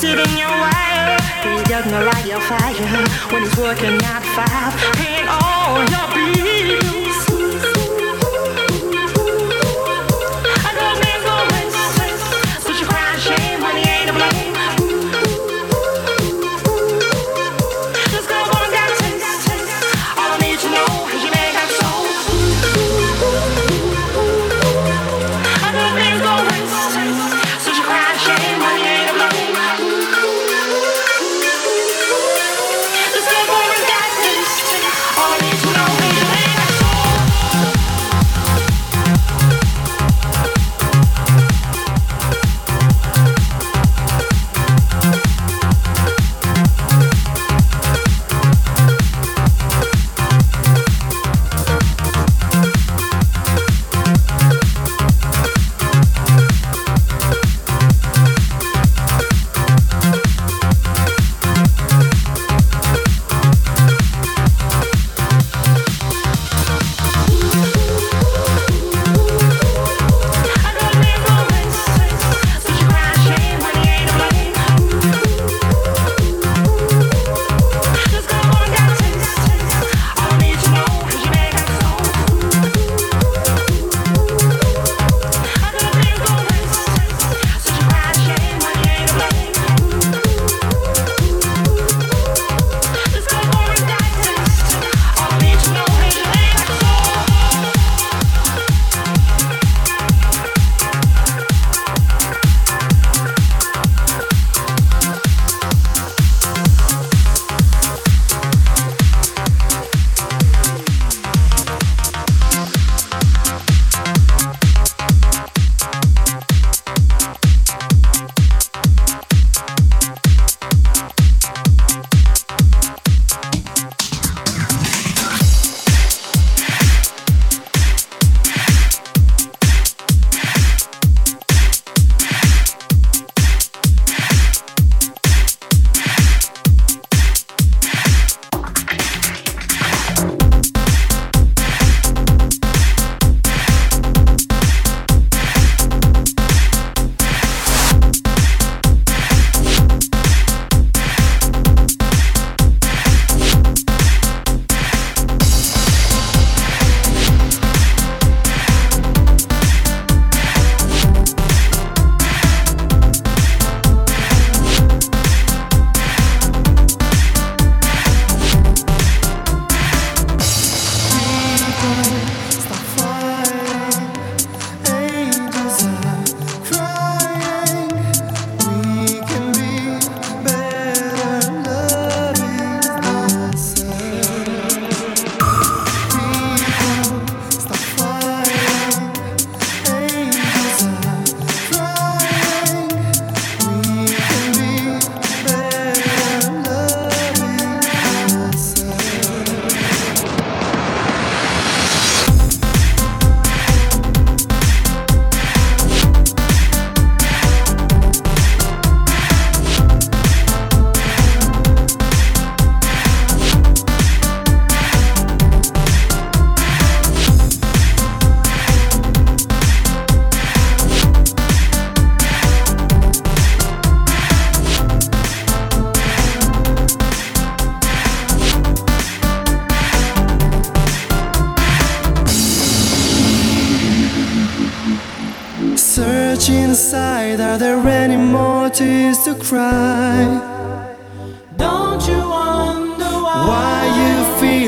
sitting your wire. He doesn't light your fire when he's working at five. Ain't all your beat.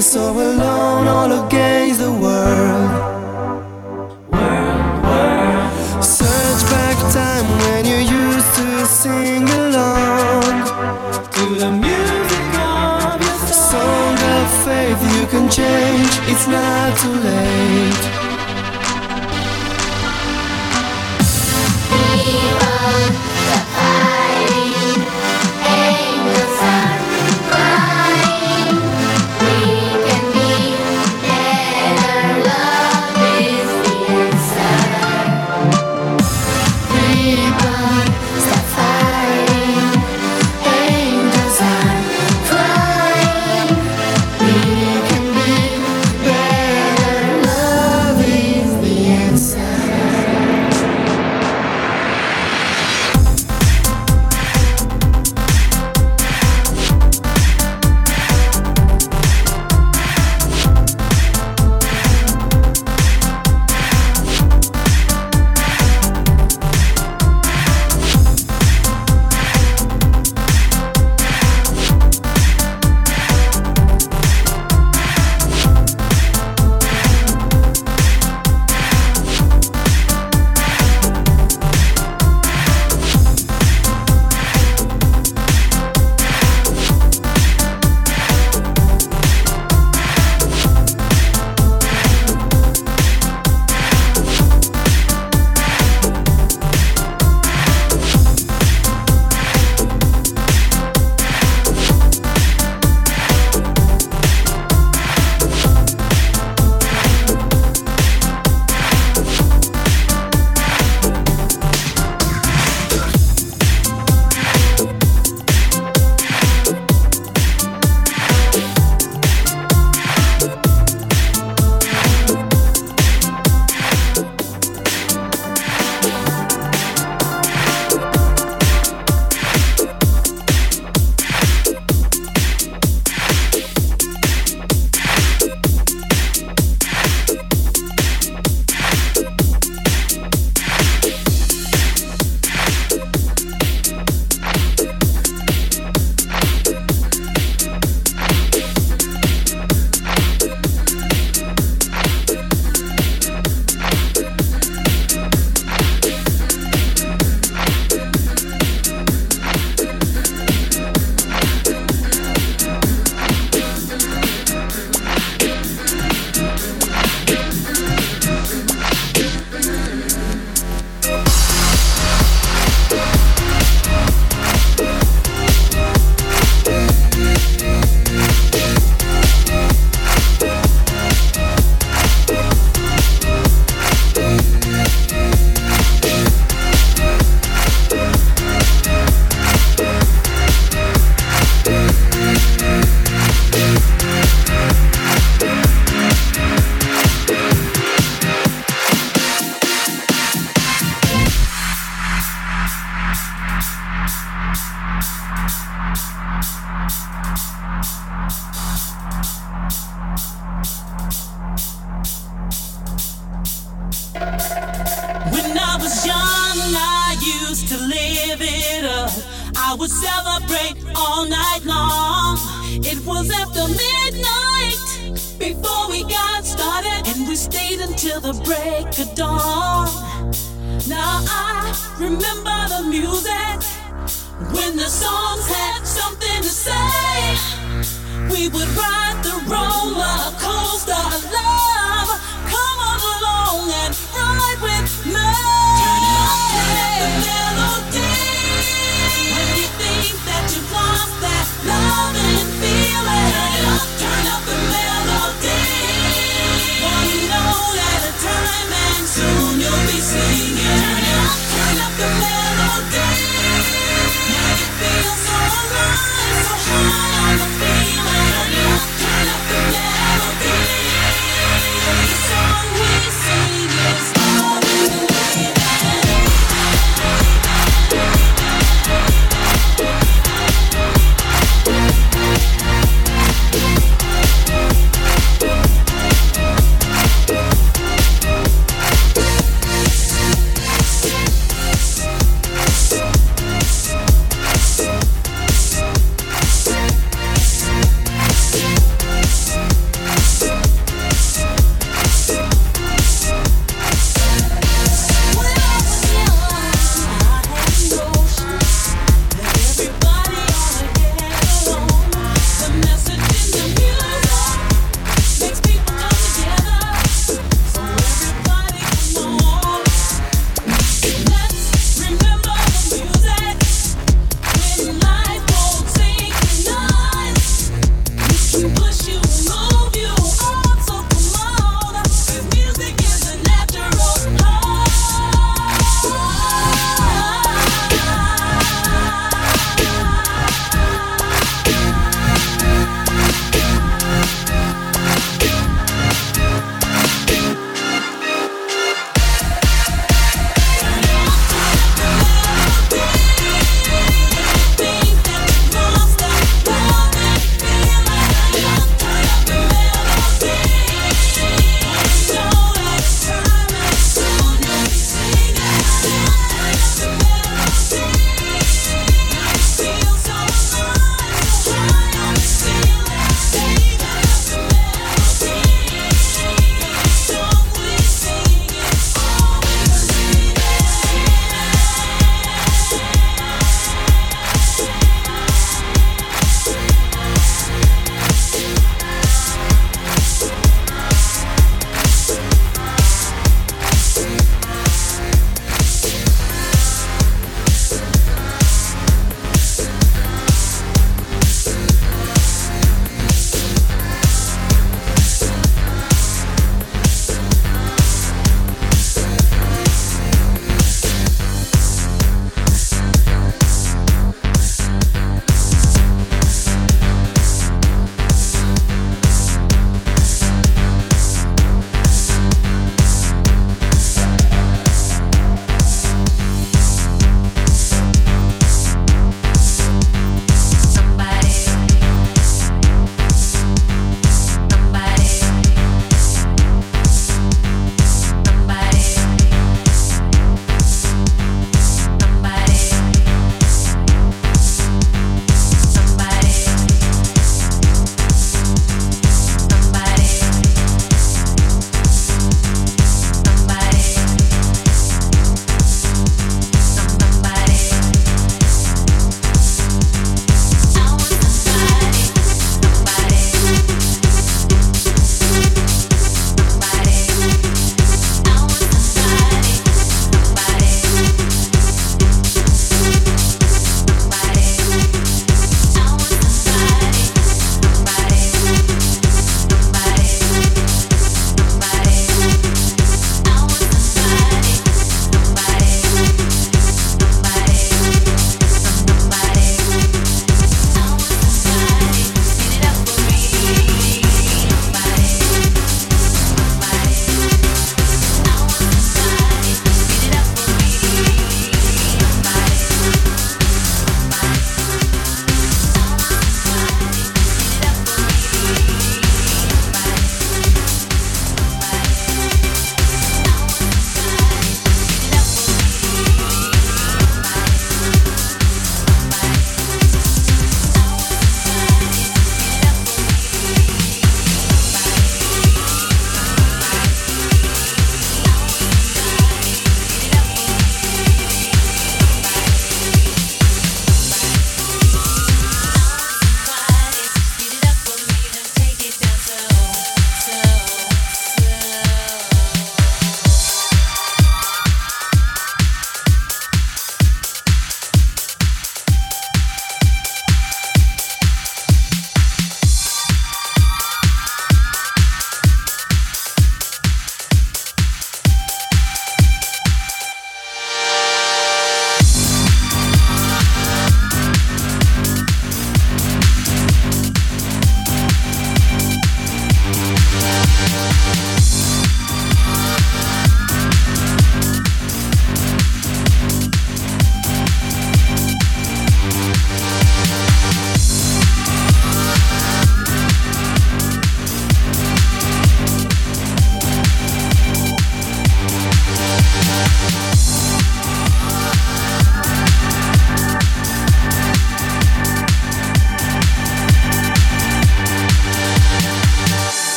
Feel so alone all against the world? World, world. Search back time when you used to sing along to the music of your song. Song of faith, you can change, it's not too late.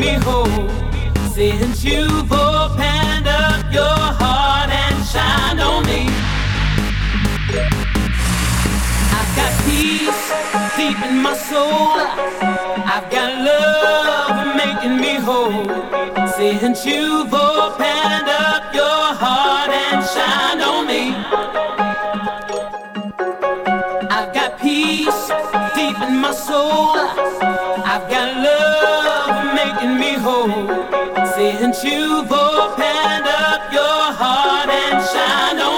Me whole. Since you've opened up your heart and shined on me, I've got peace deep in my soul. I've got love making me whole. Since you've opened up your heart and shined on me. I've got peace deep in my soul. I've got love. Since you've opened up your heart and shined on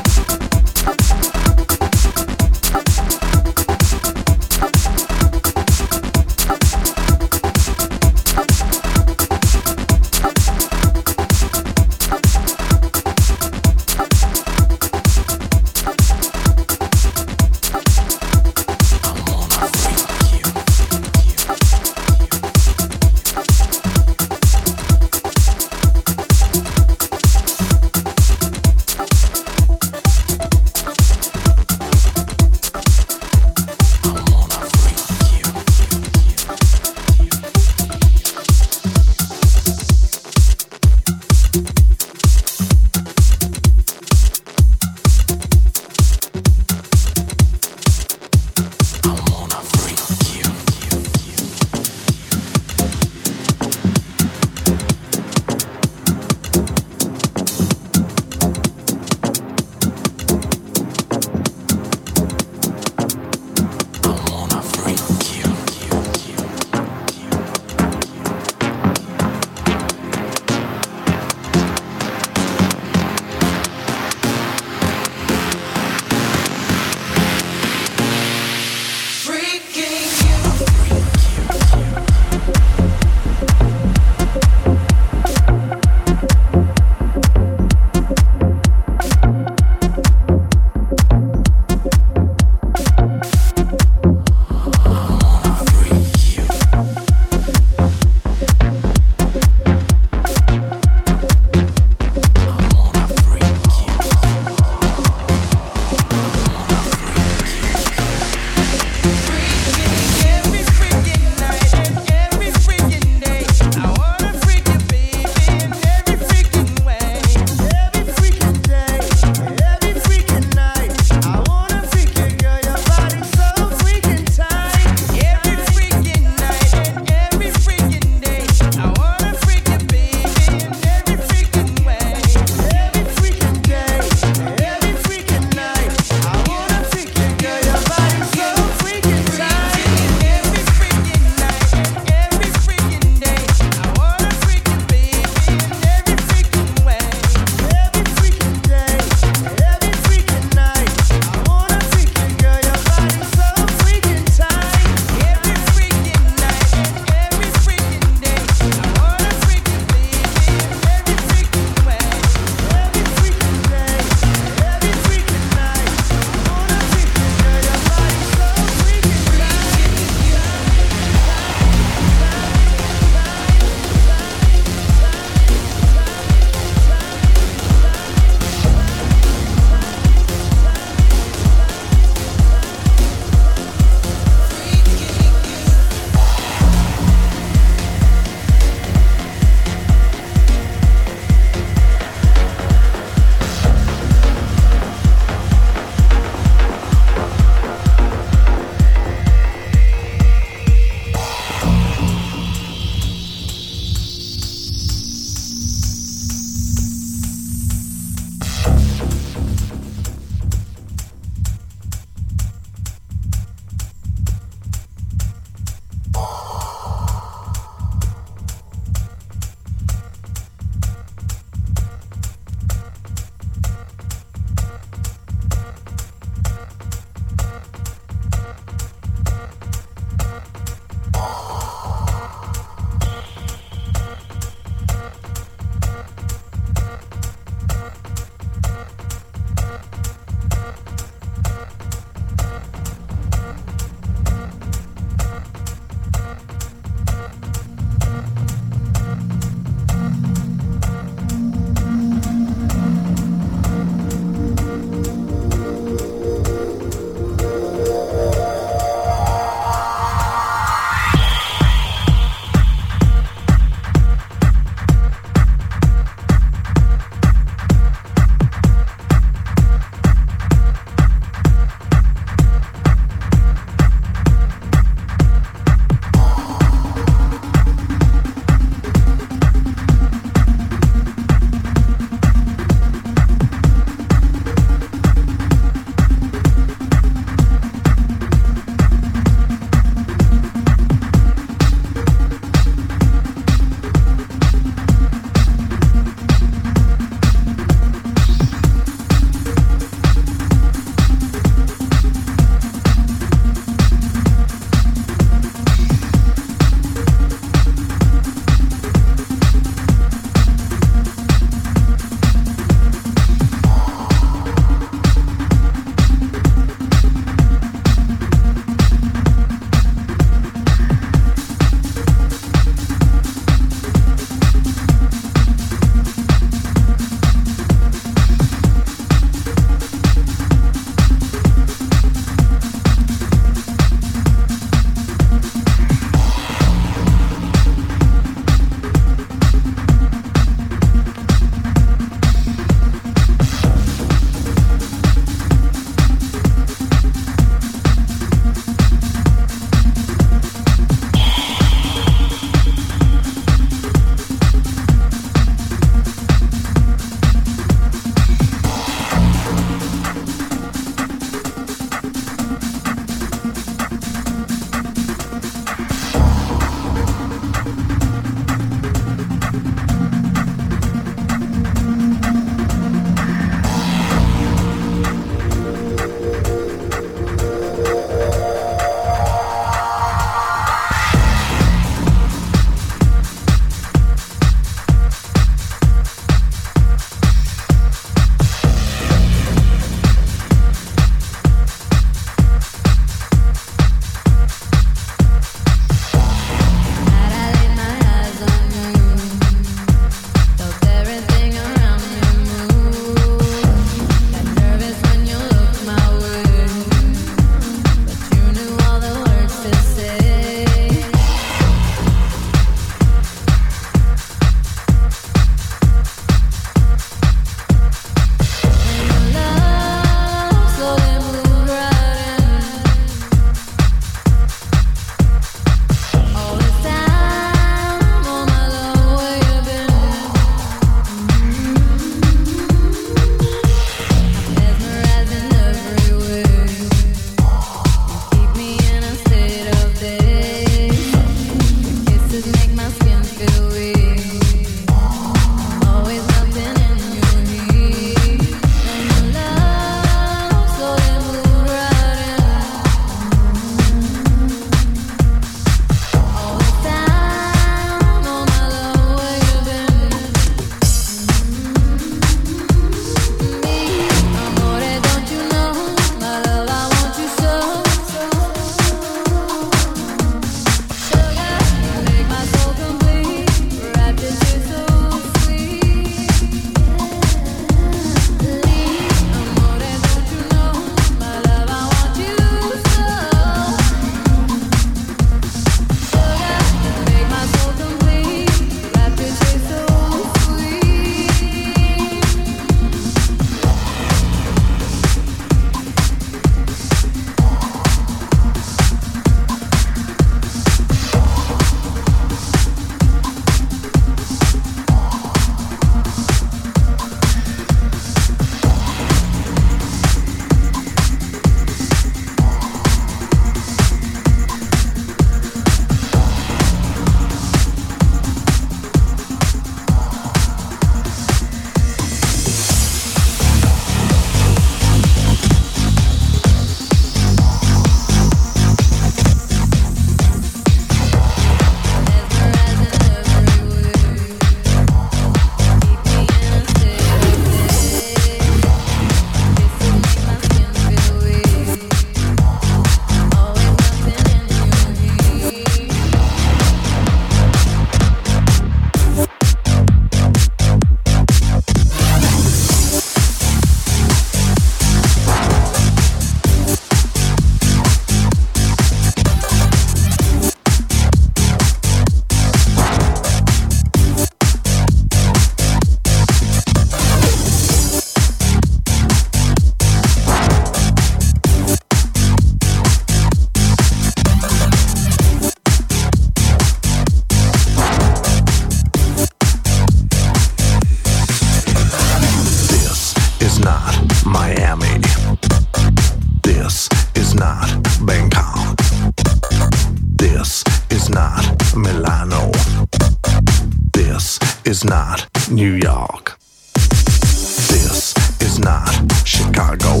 is not New York. This is not Chicago.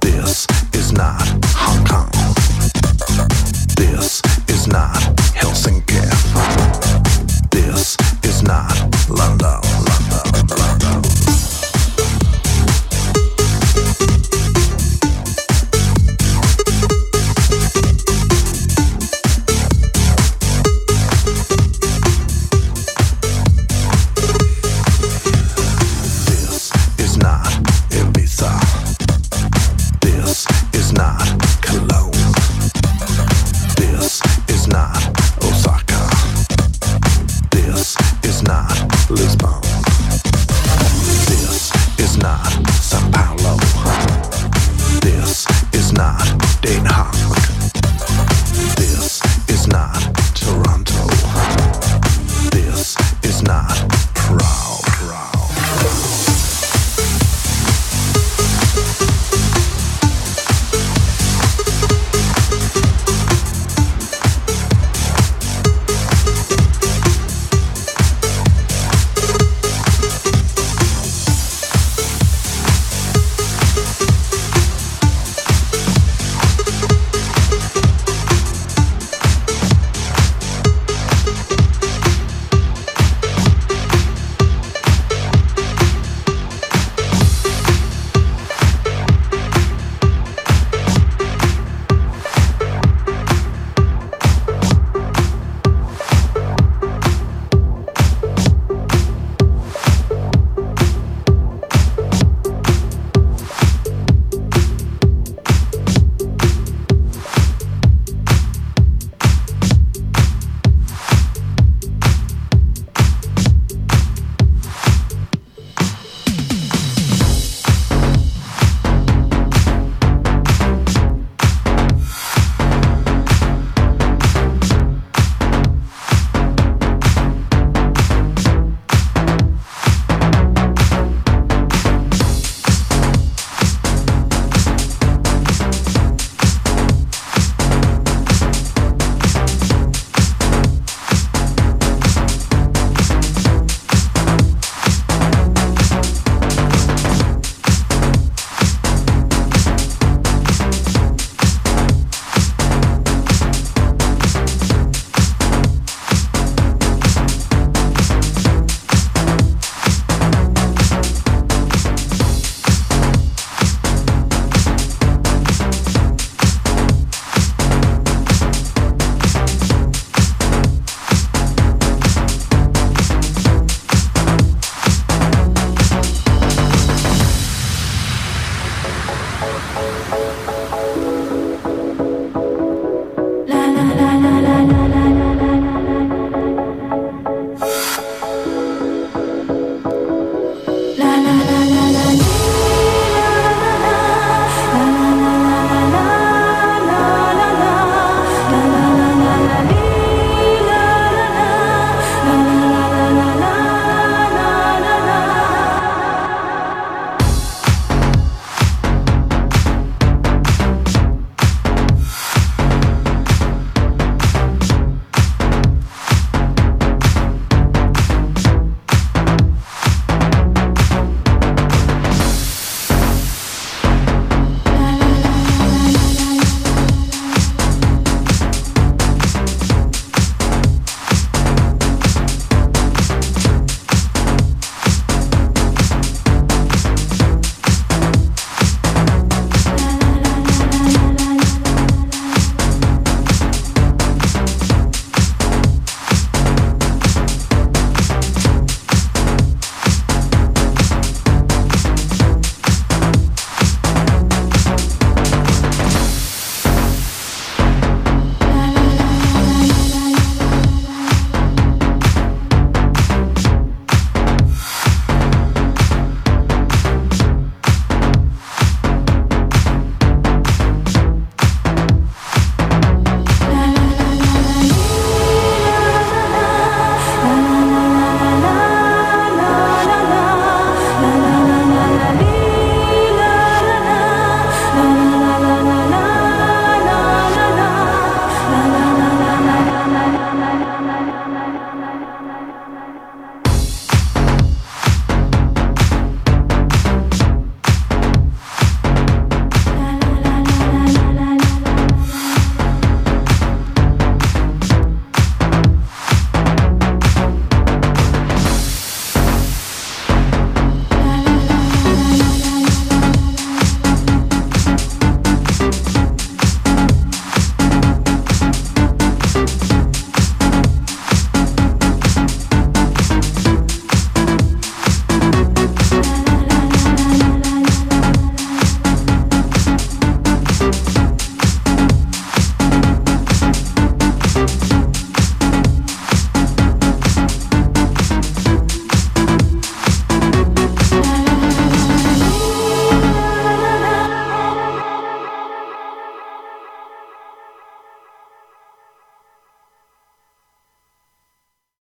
This is not Hong Kong. This is not